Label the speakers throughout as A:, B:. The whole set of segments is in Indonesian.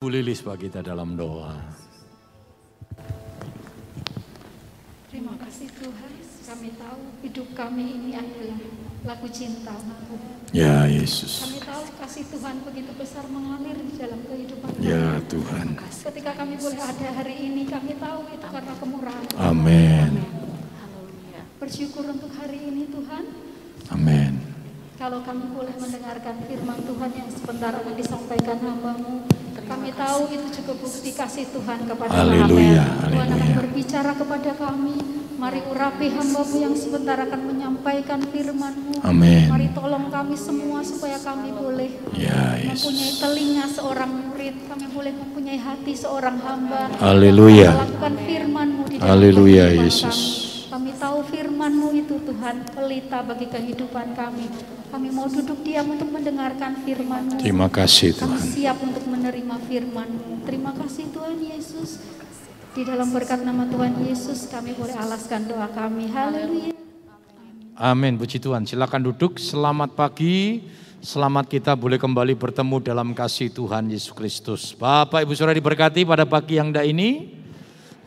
A: Bu Lilis Pak kita dalam doa.
B: Terima kasih Tuhan, kami tahu hidup kami ini adalah lagu cinta.
A: Ya Yesus.
B: Kami tahu kasih Tuhan begitu besar mengalir di dalam kehidupan kami.
A: Ya Tuhan.
B: Ketika kami boleh ada hari ini, kami tahu itu karena kemurahan.
A: Amin.
B: Bersyukur untuk hari ini Tuhan.
A: Amin.
B: Kalau kami boleh mendengarkan firman Tuhan yang sebentar akan disampaikan hambamu, kami tahu itu juga bukti kasih Tuhan kepada
A: Haleluya,
B: kami. Tuhan akan berbicara kepada kami. Mari urapi hambamu yang sebentar akan menyampaikan firman-Mu.
A: Amin.
B: Mari tolong kami semua supaya kami boleh
A: Ya
B: mempunyai
A: Yesus.
B: telinga seorang murid, kami boleh mempunyai hati seorang hamba.
A: Haleluya.
B: Melakukan firman-Mu di dalam
A: Haleluya, Yesus.
B: kami. Kami firman-Mu itu Tuhan pelita bagi kehidupan kami. Kami mau duduk diam untuk mendengarkan firman-Mu.
A: Terima kasih
B: Kami
A: Tuhan.
B: siap untuk menerima firman-Mu. Terima kasih Tuhan Yesus. Di dalam berkat nama Tuhan Yesus kami boleh alaskan doa kami. Haleluya.
A: Amin, puji Tuhan. Silakan duduk. Selamat pagi. Selamat kita boleh kembali bertemu dalam kasih Tuhan Yesus Kristus. Bapak Ibu Saudara diberkati pada pagi yang indah ini.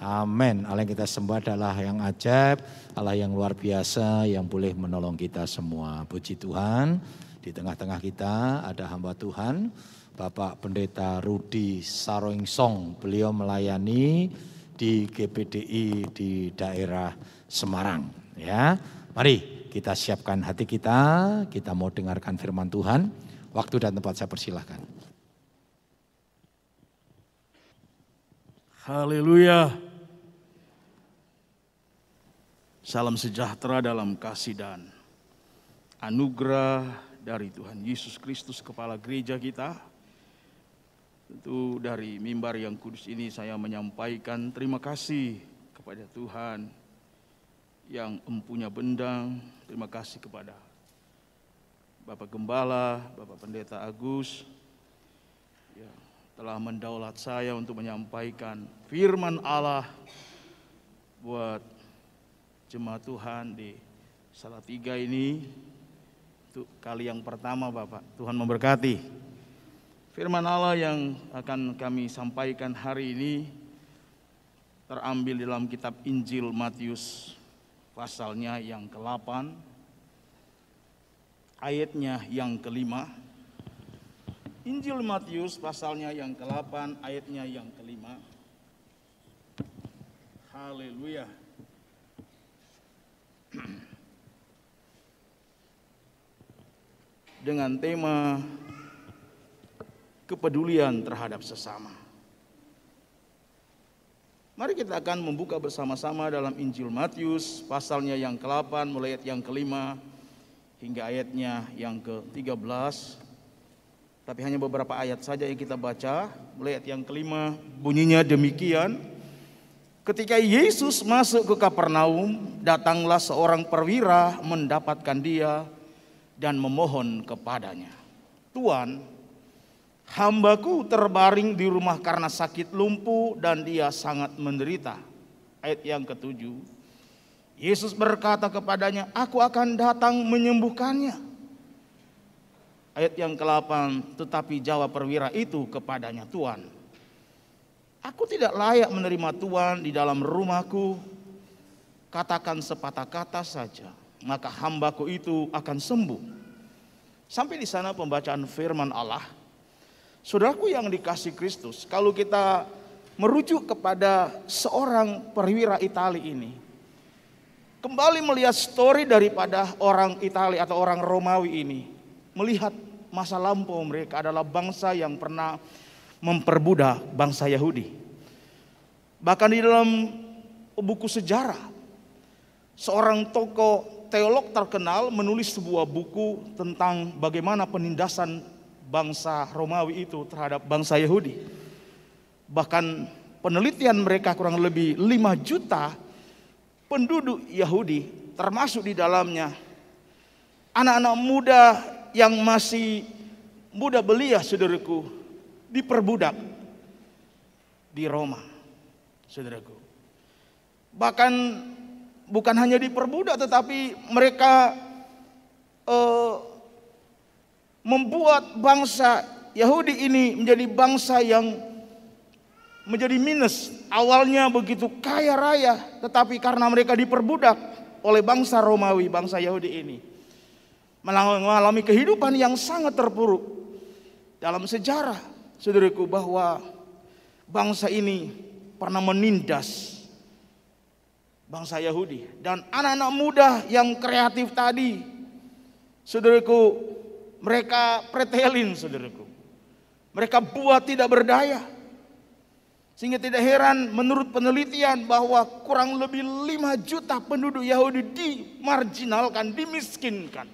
A: Amin. Allah yang kita sembah adalah yang ajaib, Allah yang luar biasa yang boleh menolong kita semua. Puji Tuhan. Di tengah-tengah kita ada hamba Tuhan, Bapak Pendeta Rudi Saroingsong. Beliau melayani di GPDI di daerah Semarang. Ya, mari kita siapkan hati kita. Kita mau dengarkan firman Tuhan. Waktu dan tempat saya persilahkan.
C: Haleluya. Salam sejahtera dalam kasih dan anugerah dari Tuhan Yesus Kristus Kepala Gereja kita. Tentu dari mimbar yang kudus ini saya menyampaikan terima kasih kepada Tuhan yang empunya bendang. Terima kasih kepada Bapak Gembala, Bapak Pendeta Agus, ya, telah mendaulat saya untuk menyampaikan firman Allah buat jemaat Tuhan di Salatiga ini. Untuk kali yang pertama Bapak, Tuhan memberkati. Firman Allah yang akan kami sampaikan hari ini terambil dalam kitab Injil Matius pasalnya yang ke-8 ayatnya yang kelima. Injil Matius pasalnya yang ke-8 ayatnya yang kelima. Haleluya. Dengan tema kepedulian terhadap sesama. Mari kita akan membuka bersama-sama dalam Injil Matius pasalnya yang ke-8 mulai ayat yang kelima hingga ayatnya yang ke-13. Tapi hanya beberapa ayat saja yang kita baca. Mulai ayat yang kelima bunyinya demikian. Ketika Yesus masuk ke Kapernaum, datanglah seorang perwira mendapatkan dia dan memohon kepadanya. Tuan, hambaku terbaring di rumah karena sakit lumpuh dan dia sangat menderita. Ayat yang ketujuh. Yesus berkata kepadanya, aku akan datang menyembuhkannya. Ayat yang ke-8, tetapi jawab perwira itu kepadanya, Tuhan, aku tidak layak menerima Tuhan di dalam rumahku. Katakan sepatah kata saja, maka hambaku itu akan sembuh. Sampai di sana pembacaan firman Allah. Saudaraku yang dikasih Kristus, kalau kita merujuk kepada seorang perwira Itali ini, kembali melihat story daripada orang Italia atau orang Romawi ini, melihat masa lampau mereka adalah bangsa yang pernah memperbudak bangsa Yahudi. Bahkan di dalam buku sejarah, seorang tokoh teolog terkenal menulis sebuah buku tentang bagaimana penindasan bangsa Romawi itu terhadap bangsa Yahudi. Bahkan penelitian mereka kurang lebih 5 juta penduduk Yahudi termasuk di dalamnya anak-anak muda yang masih muda belia saudaraku diperbudak di Roma saudaraku bahkan bukan hanya diperbudak tetapi mereka eh, membuat bangsa Yahudi ini menjadi bangsa yang menjadi minus. Awalnya begitu kaya raya, tetapi karena mereka diperbudak oleh bangsa Romawi, bangsa Yahudi ini. Mengalami kehidupan yang sangat terpuruk. Dalam sejarah, saudaraku, bahwa bangsa ini pernah menindas bangsa Yahudi. Dan anak-anak muda yang kreatif tadi, saudaraku, mereka pretelin, saudaraku. Mereka buat tidak berdaya. Sehingga tidak heran menurut penelitian bahwa kurang lebih 5 juta penduduk Yahudi dimarginalkan, dimiskinkan.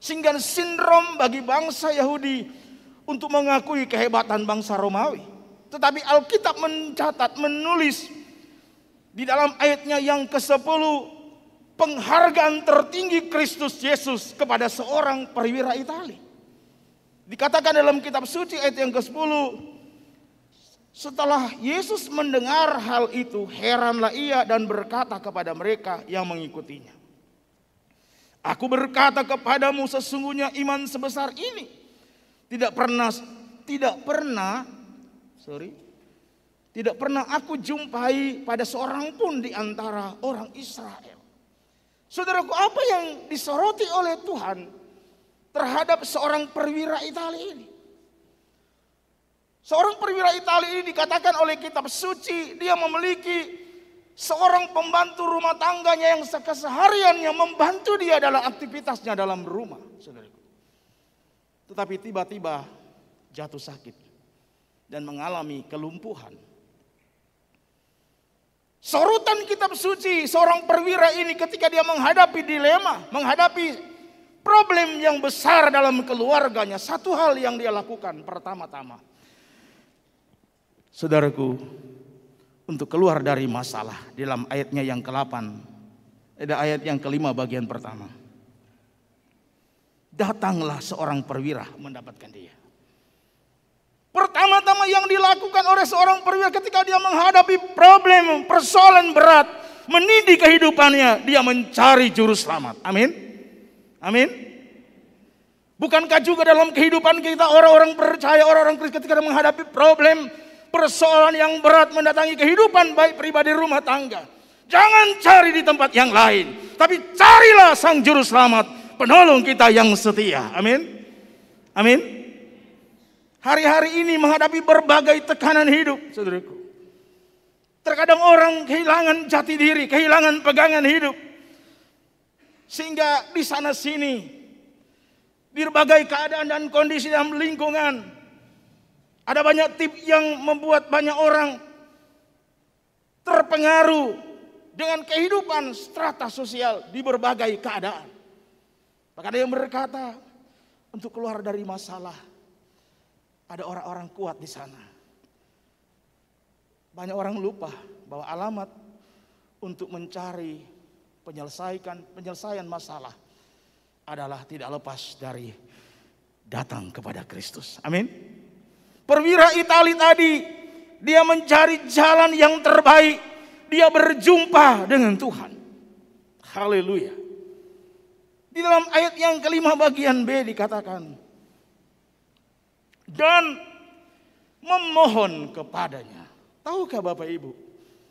C: Sehingga sindrom bagi bangsa Yahudi untuk mengakui kehebatan bangsa Romawi. Tetapi Alkitab mencatat, menulis di dalam ayatnya yang ke-10 penghargaan tertinggi Kristus Yesus kepada seorang perwira Itali. Dikatakan dalam kitab suci ayat yang ke-10 setelah Yesus mendengar hal itu, heranlah ia dan berkata kepada mereka yang mengikutinya. Aku berkata kepadamu sesungguhnya iman sebesar ini tidak pernah tidak pernah sorry tidak pernah aku jumpai pada seorang pun di antara orang Israel. Saudaraku, apa yang disoroti oleh Tuhan terhadap seorang perwira Italia ini? Seorang perwira Italia ini dikatakan oleh kitab suci dia memiliki seorang pembantu rumah tangganya yang kesehariannya membantu dia dalam aktivitasnya dalam rumah, saudaraku. Tetapi tiba-tiba jatuh sakit dan mengalami kelumpuhan. Sorotan kitab suci seorang perwira ini ketika dia menghadapi dilema, menghadapi problem yang besar dalam keluarganya, satu hal yang dia lakukan pertama-tama Saudaraku, untuk keluar dari masalah dalam ayatnya yang ke-8. Ada ayat yang kelima bagian pertama. Datanglah seorang perwira mendapatkan dia. Pertama-tama yang dilakukan oleh seorang perwira ketika dia menghadapi problem, persoalan berat, mendidik kehidupannya, dia mencari juru selamat. Amin. Amin. Bukankah juga dalam kehidupan kita orang-orang percaya, orang-orang Kristen ketika menghadapi problem, persoalan yang berat mendatangi kehidupan baik pribadi rumah tangga. Jangan cari di tempat yang lain, tapi carilah sang juru selamat, penolong kita yang setia. Amin. Amin. Hari-hari ini menghadapi berbagai tekanan hidup, saudaraku. Terkadang orang kehilangan jati diri, kehilangan pegangan hidup. Sehingga di sana sini, di berbagai keadaan dan kondisi dalam lingkungan, ada banyak tip yang membuat banyak orang terpengaruh dengan kehidupan strata sosial di berbagai keadaan. Maka ada yang berkata, untuk keluar dari masalah, ada orang-orang kuat di sana. Banyak orang lupa bahwa alamat untuk mencari penyelesaikan penyelesaian masalah adalah tidak lepas dari datang kepada Kristus. Amin. Perwira Itali tadi, dia mencari jalan yang terbaik. Dia berjumpa dengan Tuhan. Haleluya. Di dalam ayat yang kelima bagian B dikatakan. Dan memohon kepadanya. Tahukah Bapak Ibu?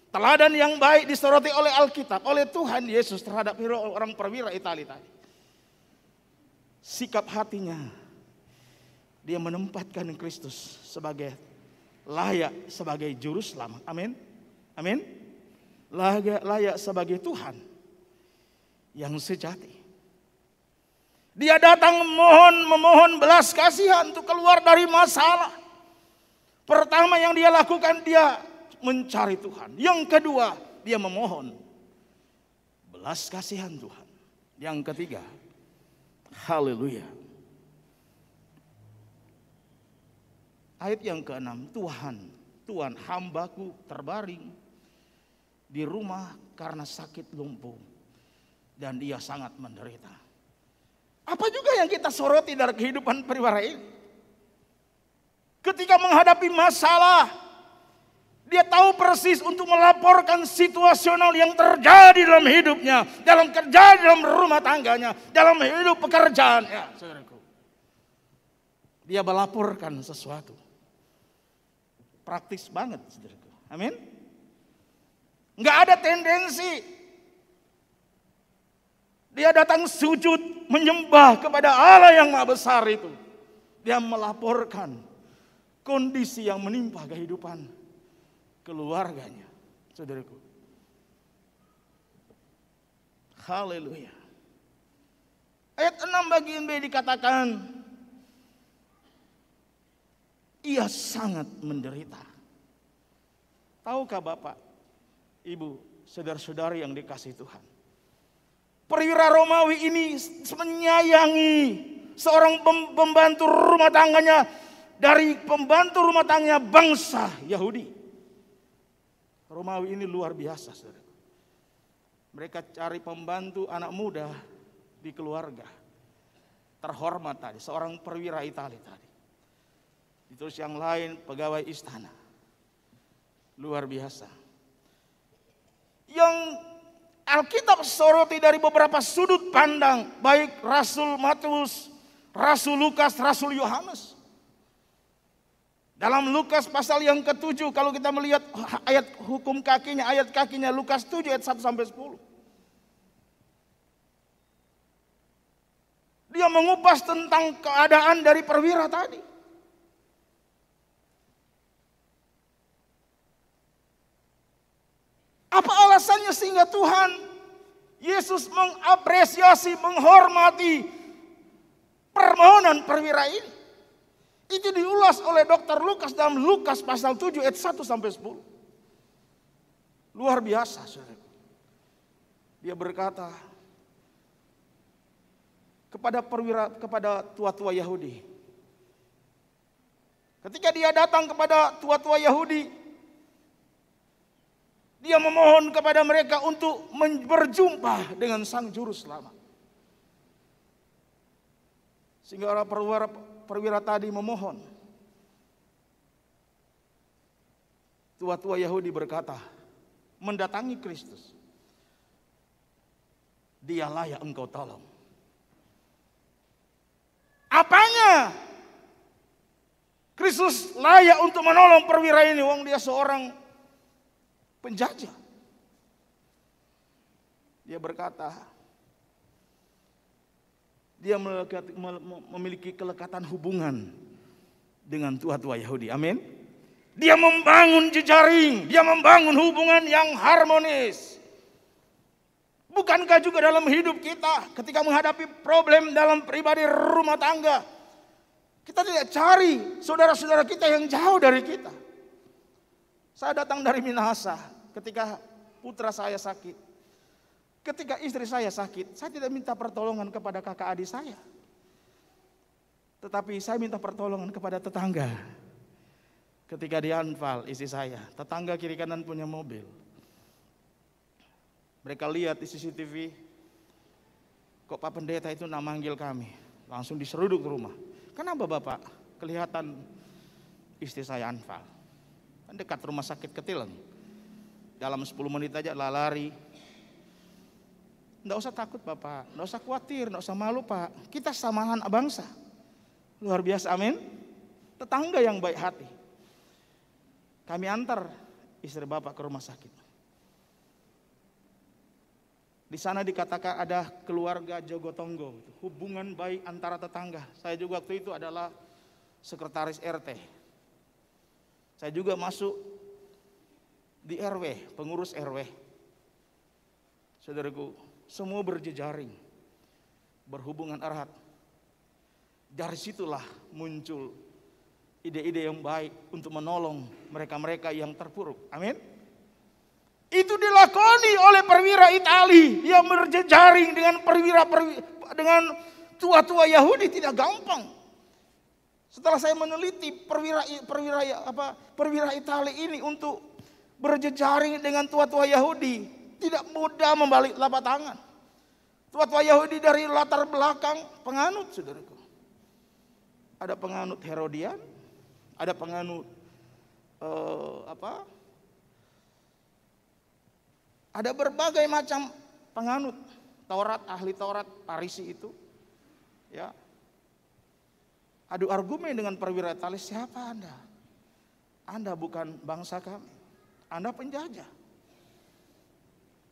C: Teladan yang baik disoroti oleh Alkitab, oleh Tuhan Yesus terhadap orang perwira Itali tadi. Sikap hatinya dia menempatkan Kristus sebagai layak sebagai juru selamat. Amin. Amin. Layak, layak sebagai Tuhan yang sejati. Dia datang memohon, memohon belas kasihan untuk keluar dari masalah. Pertama yang dia lakukan dia mencari Tuhan. Yang kedua dia memohon belas kasihan Tuhan. Yang ketiga, haleluya Ayat yang keenam, Tuhan, Tuhan hambaku terbaring di rumah karena sakit lumpuh dan dia sangat menderita. Apa juga yang kita soroti dari kehidupan pribadi ini? Ketika menghadapi masalah, dia tahu persis untuk melaporkan situasional yang terjadi dalam hidupnya, dalam kerja dalam rumah tangganya, dalam hidup pekerjaannya. Dia melaporkan sesuatu. Praktis banget, saudaraku. Amin. Enggak ada tendensi. Dia datang sujud menyembah kepada Allah yang maha besar itu. Dia melaporkan kondisi yang menimpa kehidupan keluarganya. Saudaraku. Haleluya. Ayat 6 bagian B dikatakan ia sangat menderita. Tahukah Bapak, Ibu, saudara-saudari yang dikasih Tuhan? Perwira Romawi ini menyayangi seorang pembantu rumah tangganya dari pembantu rumah tangganya bangsa Yahudi. Romawi ini luar biasa, saudara. Mereka cari pembantu anak muda di keluarga. Terhormat tadi, seorang perwira Italia tadi. Terus yang lain pegawai istana. Luar biasa. Yang Alkitab soroti dari beberapa sudut pandang, baik Rasul Matius, Rasul Lukas, Rasul Yohanes. Dalam Lukas pasal yang ketujuh, kalau kita melihat ayat hukum kakinya, ayat kakinya Lukas 7 ayat 1 sampai 10. Dia mengupas tentang keadaan dari perwira tadi. Apa alasannya sehingga Tuhan Yesus mengapresiasi, menghormati permohonan perwira ini? Itu diulas oleh dokter Lukas dalam Lukas pasal 7 ayat 1 sampai 10. Luar biasa, saudara. Dia berkata kepada perwira kepada tua-tua Yahudi. Ketika dia datang kepada tua-tua Yahudi, dia memohon kepada mereka untuk berjumpa dengan sang juru selamat. Sehingga orang perwira, perwira tadi memohon. Tua-tua Yahudi berkata, mendatangi Kristus. Dia layak engkau tolong. Apanya? Kristus layak untuk menolong perwira ini. Wong dia seorang penjajah. Dia berkata, dia memiliki kelekatan hubungan dengan tua-tua Yahudi. Amin. Dia membangun jejaring, dia membangun hubungan yang harmonis. Bukankah juga dalam hidup kita ketika menghadapi problem dalam pribadi rumah tangga, kita tidak cari saudara-saudara kita yang jauh dari kita. Saya datang dari Minahasa ketika putra saya sakit. Ketika istri saya sakit, saya tidak minta pertolongan kepada kakak adik saya. Tetapi saya minta pertolongan kepada tetangga. Ketika di Anfal istri saya, tetangga kiri kanan punya mobil. Mereka lihat di CCTV, kok Pak Pendeta itu nak manggil kami. Langsung diseruduk ke rumah. Kenapa Bapak? Kelihatan istri saya Anfal. Kan dekat rumah sakit Ketilang. Dalam 10 menit aja lari. Nggak usah takut Bapak, nggak usah khawatir, nggak usah malu Pak. Kita samahan bangsa. Luar biasa, amin. Tetangga yang baik hati. Kami antar istri Bapak ke rumah sakit. Di sana dikatakan ada keluarga Jogotongo, hubungan baik antara tetangga. Saya juga waktu itu adalah sekretaris RT. Saya juga masuk di RW, pengurus RW. Saudaraku, semua berjejaring, berhubungan erat. Dari situlah muncul ide-ide yang baik untuk menolong mereka-mereka yang terpuruk. Amin. Itu dilakoni oleh perwira Itali yang berjejaring dengan perwira, perwira dengan tua-tua Yahudi tidak gampang. Setelah saya meneliti perwira perwira apa perwira Italia ini untuk berjejaring dengan tua-tua Yahudi, tidak mudah membalik telapak tangan. Tua-tua Yahudi dari latar belakang penganut, saudaraku. Ada penganut Herodian, ada penganut uh, apa? Ada berbagai macam penganut Taurat, ahli Taurat, Parisi itu. Ya, adu argumen dengan perwira Italia, siapa Anda? Anda bukan bangsa kami. Anda penjajah.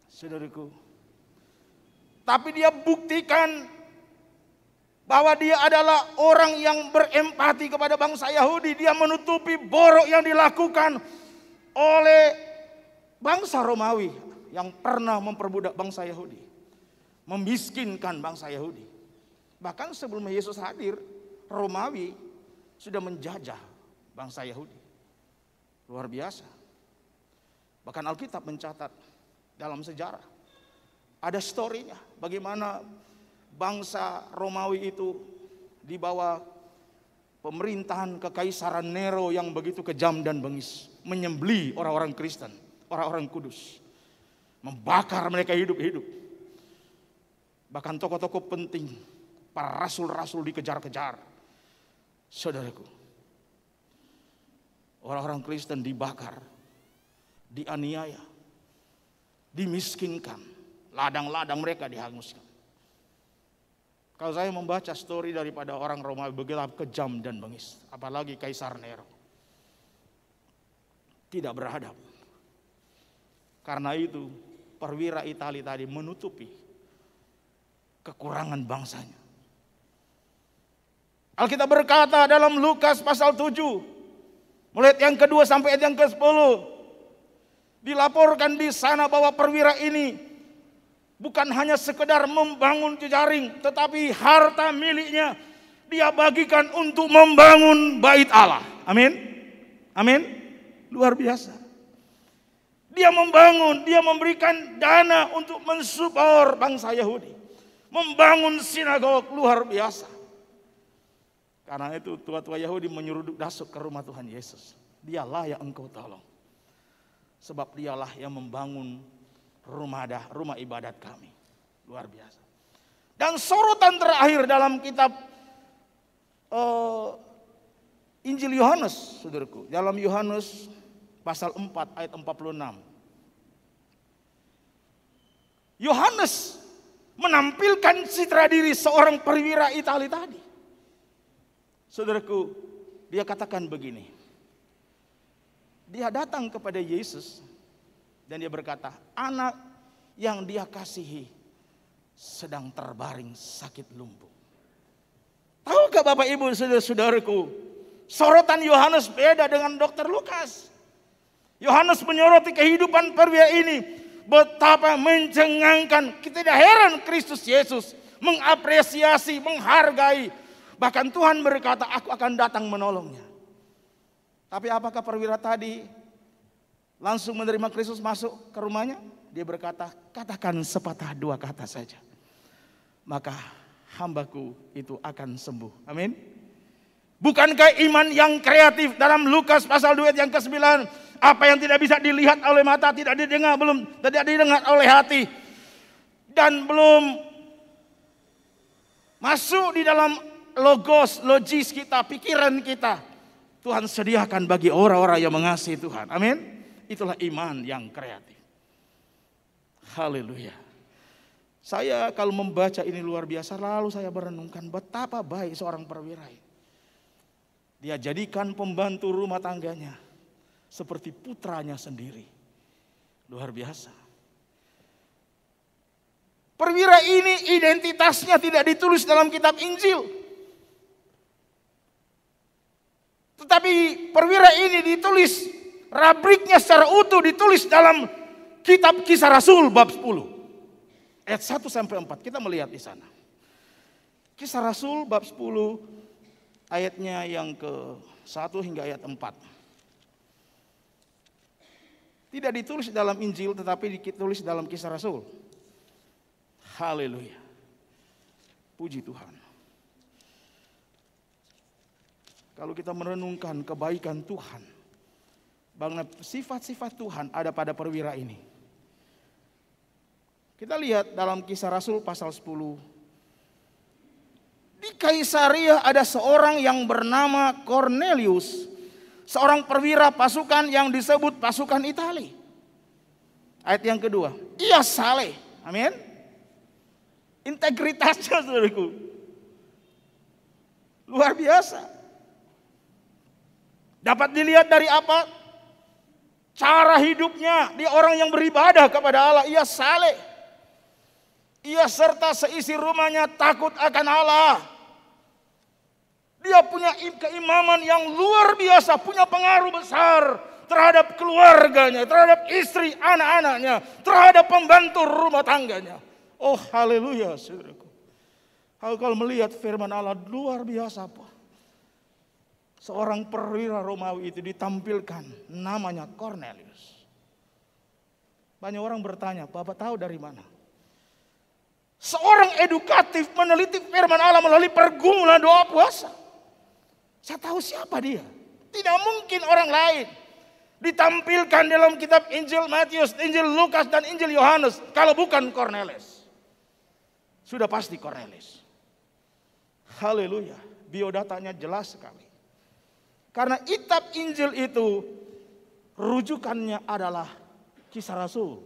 C: Saudaraku. Tapi dia buktikan bahwa dia adalah orang yang berempati kepada bangsa Yahudi. Dia menutupi borok yang dilakukan oleh bangsa Romawi yang pernah memperbudak bangsa Yahudi. Memiskinkan bangsa Yahudi. Bahkan sebelum Yesus hadir, Romawi sudah menjajah bangsa Yahudi. Luar biasa. Bahkan Alkitab mencatat dalam sejarah. Ada storynya bagaimana bangsa Romawi itu di bawah pemerintahan kekaisaran Nero yang begitu kejam dan bengis. Menyembeli orang-orang Kristen, orang-orang kudus. Membakar mereka hidup-hidup. Bahkan tokoh-tokoh penting, para rasul-rasul dikejar-kejar. Saudaraku, orang-orang Kristen dibakar, dianiaya, dimiskinkan, ladang-ladang mereka dihanguskan. Kalau saya membaca story daripada orang Romawi begitu kejam dan bengis, apalagi Kaisar Nero. Tidak berhadap. Karena itu perwira Italia tadi menutupi kekurangan bangsanya. Alkitab berkata dalam Lukas pasal 7, mulai yang kedua sampai yang ke-10, Dilaporkan di sana bahwa perwira ini bukan hanya sekedar membangun jejaring, tetapi harta miliknya dia bagikan untuk membangun bait Allah. Amin. Amin. Luar biasa. Dia membangun, dia memberikan dana untuk mensupport bangsa Yahudi. Membangun sinagog luar biasa. Karena itu tua-tua Yahudi menyeruduk dasuk ke rumah Tuhan Yesus. Dialah yang engkau tolong. Sebab dialah yang membangun rumah dah, rumah ibadat kami. Luar biasa. Dan sorotan terakhir dalam kitab uh, Injil Yohanes, saudaraku. Dalam Yohanes pasal 4 ayat 46. Yohanes menampilkan citra diri seorang perwira Italia tadi. Saudaraku, dia katakan begini. Dia datang kepada Yesus dan dia berkata, anak yang dia kasihi sedang terbaring sakit lumpuh. Tahukah Bapak Ibu saudara-saudaraku, sorotan Yohanes beda dengan dokter Lukas. Yohanes menyoroti kehidupan perwira ini betapa mencengangkan. Kita tidak heran Kristus Yesus mengapresiasi, menghargai. Bahkan Tuhan berkata, aku akan datang menolongnya. Tapi apakah perwira tadi langsung menerima Kristus masuk ke rumahnya? Dia berkata, katakan sepatah dua kata saja. Maka hambaku itu akan sembuh. Amin. Bukankah iman yang kreatif dalam Lukas pasal 2 yang ke-9 apa yang tidak bisa dilihat oleh mata tidak didengar belum tidak didengar oleh hati dan belum masuk di dalam logos logis kita pikiran kita Tuhan sediakan bagi orang-orang yang mengasihi Tuhan. Amin. Itulah iman yang kreatif. Haleluya. Saya kalau membaca ini luar biasa, lalu saya merenungkan betapa baik seorang perwira ini. Dia jadikan pembantu rumah tangganya seperti putranya sendiri. Luar biasa. Perwira ini identitasnya tidak ditulis dalam kitab Injil. Tetapi perwira ini ditulis, rubriknya secara utuh ditulis dalam kitab kisah Rasul bab 10. Ayat 1 sampai 4, kita melihat di sana. Kisah Rasul bab 10 ayatnya yang ke 1 hingga ayat 4. Tidak ditulis dalam Injil tetapi ditulis dalam kisah Rasul. Haleluya. Puji Tuhan. Kalau kita merenungkan kebaikan Tuhan, bagaimana sifat-sifat Tuhan ada pada perwira ini. Kita lihat dalam kisah Rasul pasal 10. Di Kaisaria ada seorang yang bernama Cornelius. Seorang perwira pasukan yang disebut pasukan Itali. Ayat yang kedua. Ia saleh. Amin. Integritasnya saudaraku. Luar biasa. Dapat dilihat dari apa? Cara hidupnya, dia orang yang beribadah kepada Allah, ia saleh. Ia serta seisi rumahnya takut akan Allah. Dia punya keimaman yang luar biasa, punya pengaruh besar terhadap keluarganya, terhadap istri, anak-anaknya, terhadap pembantu rumah tangganya. Oh haleluya saudaraku. Kalau melihat firman Allah luar biasa apa? Seorang perwira Romawi itu ditampilkan namanya Cornelius. Banyak orang bertanya, Bapak tahu dari mana? Seorang edukatif meneliti firman Allah melalui pergumulan doa puasa. Saya tahu siapa dia. Tidak mungkin orang lain. Ditampilkan dalam kitab Injil Matius, Injil Lukas, dan Injil Yohanes. Kalau bukan Cornelis. Sudah pasti Cornelis. Haleluya. Biodatanya jelas sekali. Karena kitab Injil itu rujukannya adalah kisah Rasul.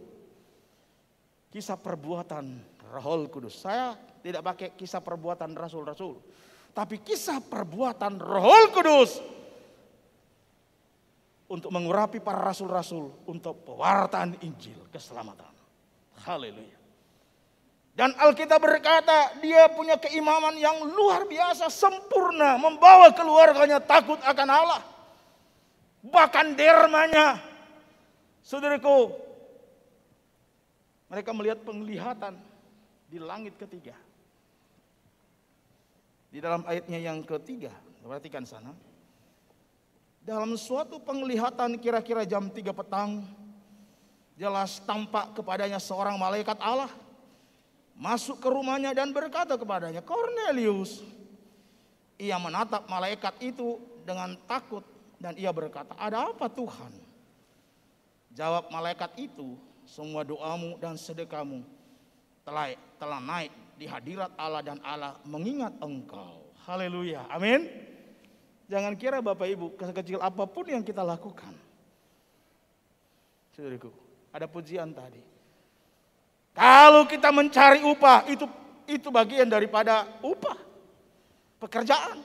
C: Kisah perbuatan Roh Kudus. Saya tidak pakai kisah perbuatan rasul-rasul. Tapi kisah perbuatan Roh Kudus. Untuk mengurapi para rasul-rasul. Untuk pewartaan Injil keselamatan. Haleluya. Dan Alkitab berkata dia punya keimaman yang luar biasa sempurna. Membawa keluarganya takut akan Allah. Bahkan dermanya. Saudaraku. Mereka melihat penglihatan di langit ketiga. Di dalam ayatnya yang ketiga, perhatikan sana. Dalam suatu penglihatan kira-kira jam 3 petang, jelas tampak kepadanya seorang malaikat Allah masuk ke rumahnya dan berkata kepadanya, Cornelius. Ia menatap malaikat itu dengan takut dan ia berkata, ada apa Tuhan? Jawab malaikat itu, semua doamu dan sedekahmu telah telah naik di hadirat Allah dan Allah mengingat engkau. Haleluya. Amin. Jangan kira Bapak Ibu kecil apa pun yang kita lakukan. Saudaraku, ada pujian tadi. Kalau kita mencari upah itu itu bagian daripada upah pekerjaan.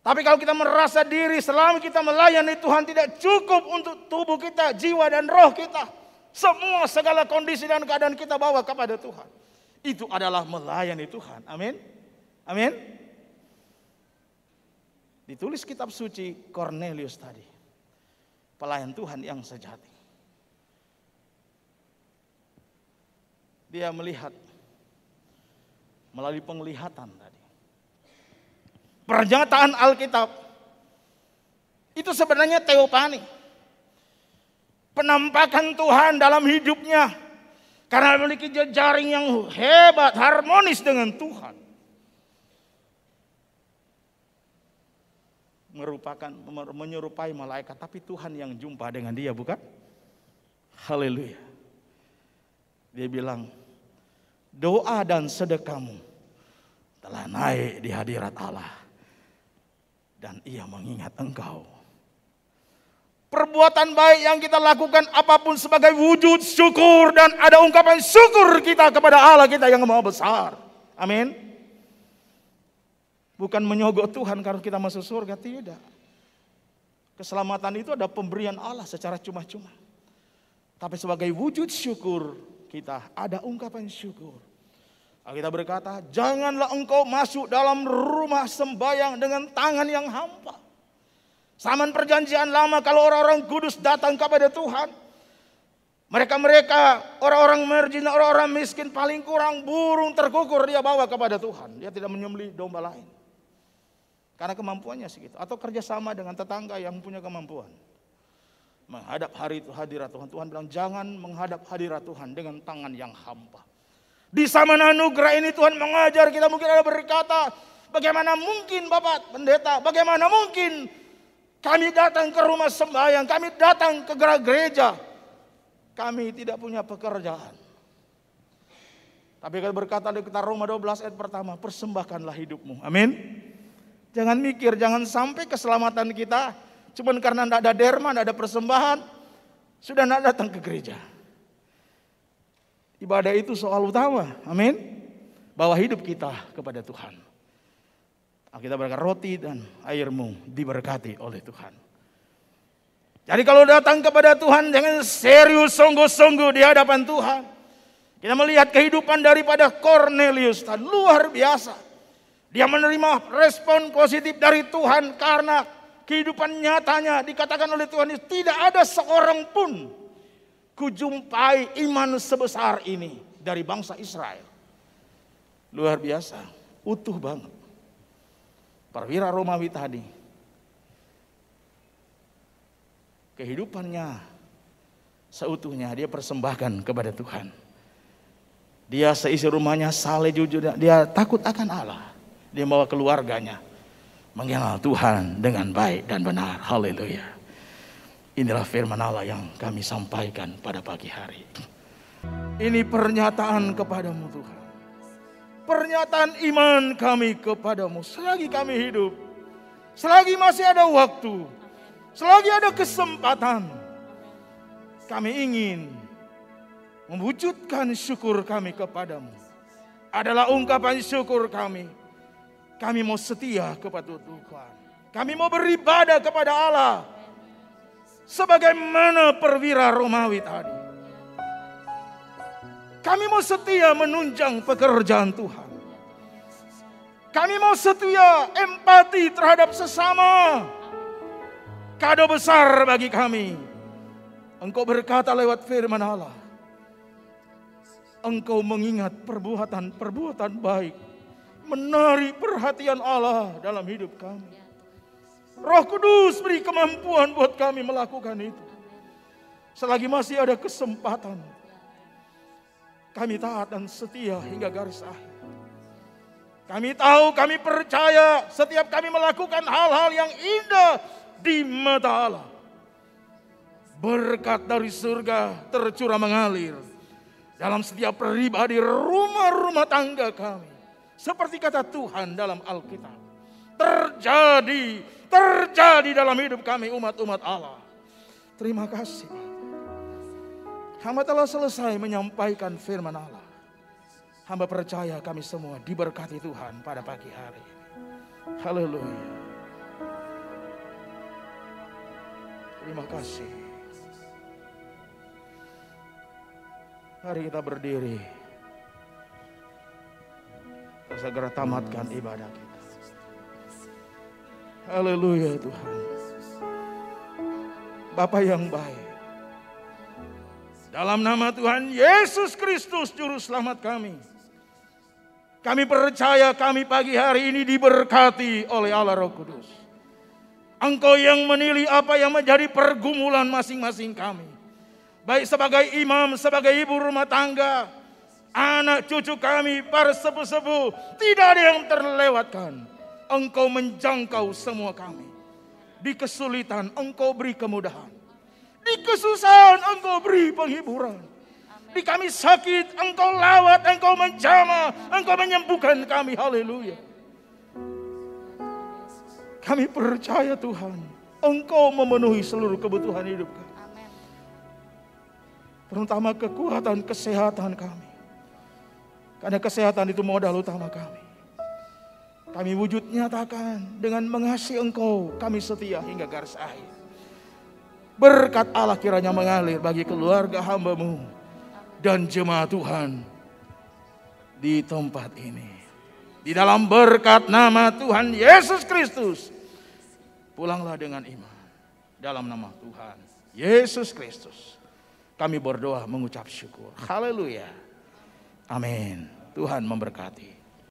C: Tapi kalau kita merasa diri selama kita melayani Tuhan tidak cukup untuk tubuh kita, jiwa dan roh kita. Semua segala kondisi dan keadaan kita bawa kepada Tuhan. Itu adalah melayani Tuhan. Amin. Amin. Ditulis kitab suci Cornelius tadi. Pelayan Tuhan yang sejati. Dia melihat melalui penglihatan tadi. Pernyataan Alkitab itu sebenarnya teopani penampakan Tuhan dalam hidupnya. Karena memiliki jejaring yang hebat, harmonis dengan Tuhan. Merupakan, menyerupai malaikat. Tapi Tuhan yang jumpa dengan dia bukan? Haleluya. Dia bilang, doa dan sedekahmu telah naik di hadirat Allah. Dan ia mengingat engkau perbuatan baik yang kita lakukan apa pun sebagai wujud syukur dan ada ungkapan syukur kita kepada Allah kita yang maha besar. Amin. Bukan menyogok Tuhan karena kita masuk surga, tidak. Keselamatan itu ada pemberian Allah secara cuma-cuma. Tapi sebagai wujud syukur kita ada ungkapan syukur. Kita berkata, janganlah engkau masuk dalam rumah sembayang dengan tangan yang hampa. Zaman perjanjian lama kalau orang-orang kudus datang kepada Tuhan. Mereka-mereka orang-orang margin, orang-orang miskin paling kurang burung terkukur dia bawa kepada Tuhan. Dia tidak menyembeli domba lain. Karena kemampuannya segitu. Atau kerjasama dengan tetangga yang punya kemampuan. Menghadap hari itu hadirat Tuhan. Tuhan bilang jangan menghadap hadirat Tuhan dengan tangan yang hampa. Di zaman anugerah ini Tuhan mengajar kita mungkin ada berkata. Bagaimana mungkin Bapak pendeta, bagaimana mungkin kami datang ke rumah sembahyang, kami datang ke gereja. Kami tidak punya pekerjaan. Tapi kalau berkata di kita Roma 12 ayat pertama, persembahkanlah hidupmu. Amin. Jangan mikir, jangan sampai keselamatan kita cuman karena tidak ada derma, tidak ada persembahan, sudah tidak datang ke gereja. Ibadah itu soal utama. Amin. Bawa hidup kita kepada Tuhan. Kita berkata roti dan airmu diberkati oleh Tuhan. Jadi kalau datang kepada Tuhan dengan serius sungguh-sungguh di hadapan Tuhan. Kita melihat kehidupan daripada Cornelius dan luar biasa. Dia menerima respon positif dari Tuhan karena kehidupan nyatanya dikatakan oleh Tuhan tidak ada seorang pun kujumpai iman sebesar ini dari bangsa Israel. Luar biasa, utuh banget. Perwira Romawi tadi kehidupannya seutuhnya dia persembahkan kepada Tuhan. Dia seisi rumahnya saleh jujur, dia takut akan Allah. Dia bawa keluarganya mengenal Tuhan dengan baik dan benar. Haleluya. Inilah firman Allah yang kami sampaikan pada pagi hari. Ini pernyataan kepadamu Tuhan. Pernyataan iman kami kepadamu selagi kami hidup. Selagi masih ada waktu, Selagi ada kesempatan, kami ingin mewujudkan syukur kami kepadamu. Adalah ungkapan syukur kami. Kami mau setia kepada Tuhan. Kami mau beribadah kepada Allah. Sebagaimana perwira Romawi tadi. Kami mau setia menunjang pekerjaan Tuhan. Kami mau setia empati terhadap sesama Kado besar bagi kami. Engkau berkata lewat firman Allah. Engkau mengingat perbuatan-perbuatan baik. Menarik perhatian Allah dalam hidup kami. Roh Kudus beri kemampuan buat kami melakukan itu. Selagi masih ada kesempatan. Kami taat dan setia hingga garis akhir. Kami tahu, kami percaya setiap kami melakukan hal-hal yang indah di mata Allah. Berkat dari surga tercurah mengalir dalam setiap pribadi rumah-rumah tangga kami. Seperti kata Tuhan dalam Alkitab. Terjadi, terjadi dalam hidup kami umat-umat Allah. Terima kasih. Hamba telah selesai menyampaikan firman Allah. Hamba percaya kami semua diberkati Tuhan pada pagi hari. Haleluya. Terima kasih. Mari kita berdiri. Kita segera tamatkan ibadah kita. Haleluya Tuhan. Bapak yang baik. Dalam nama Tuhan Yesus Kristus Juru Selamat kami. Kami percaya kami pagi hari ini diberkati oleh Allah Roh Kudus. Engkau yang menilai apa yang menjadi pergumulan masing-masing kami. Baik sebagai imam, sebagai ibu rumah tangga, anak cucu kami, para sepuh-sepuh, tidak ada yang terlewatkan. Engkau menjangkau semua kami. Di kesulitan engkau beri kemudahan. Di kesusahan engkau beri penghiburan. Di kami sakit engkau lawat, engkau menjama, engkau menyembuhkan kami. Haleluya. Kami percaya Tuhan, Engkau memenuhi seluruh kebutuhan hidup kami. Terutama kekuatan kesehatan kami. Karena kesehatan itu modal utama kami. Kami wujud nyatakan dengan mengasihi Engkau, kami setia hingga garis akhir. Berkat Allah kiranya mengalir bagi keluarga hambamu dan jemaat Tuhan di tempat ini. Di dalam berkat nama Tuhan Yesus Kristus Pulanglah dengan iman dalam nama Tuhan Yesus Kristus. Kami berdoa mengucap syukur. Haleluya. Amin. Tuhan memberkati.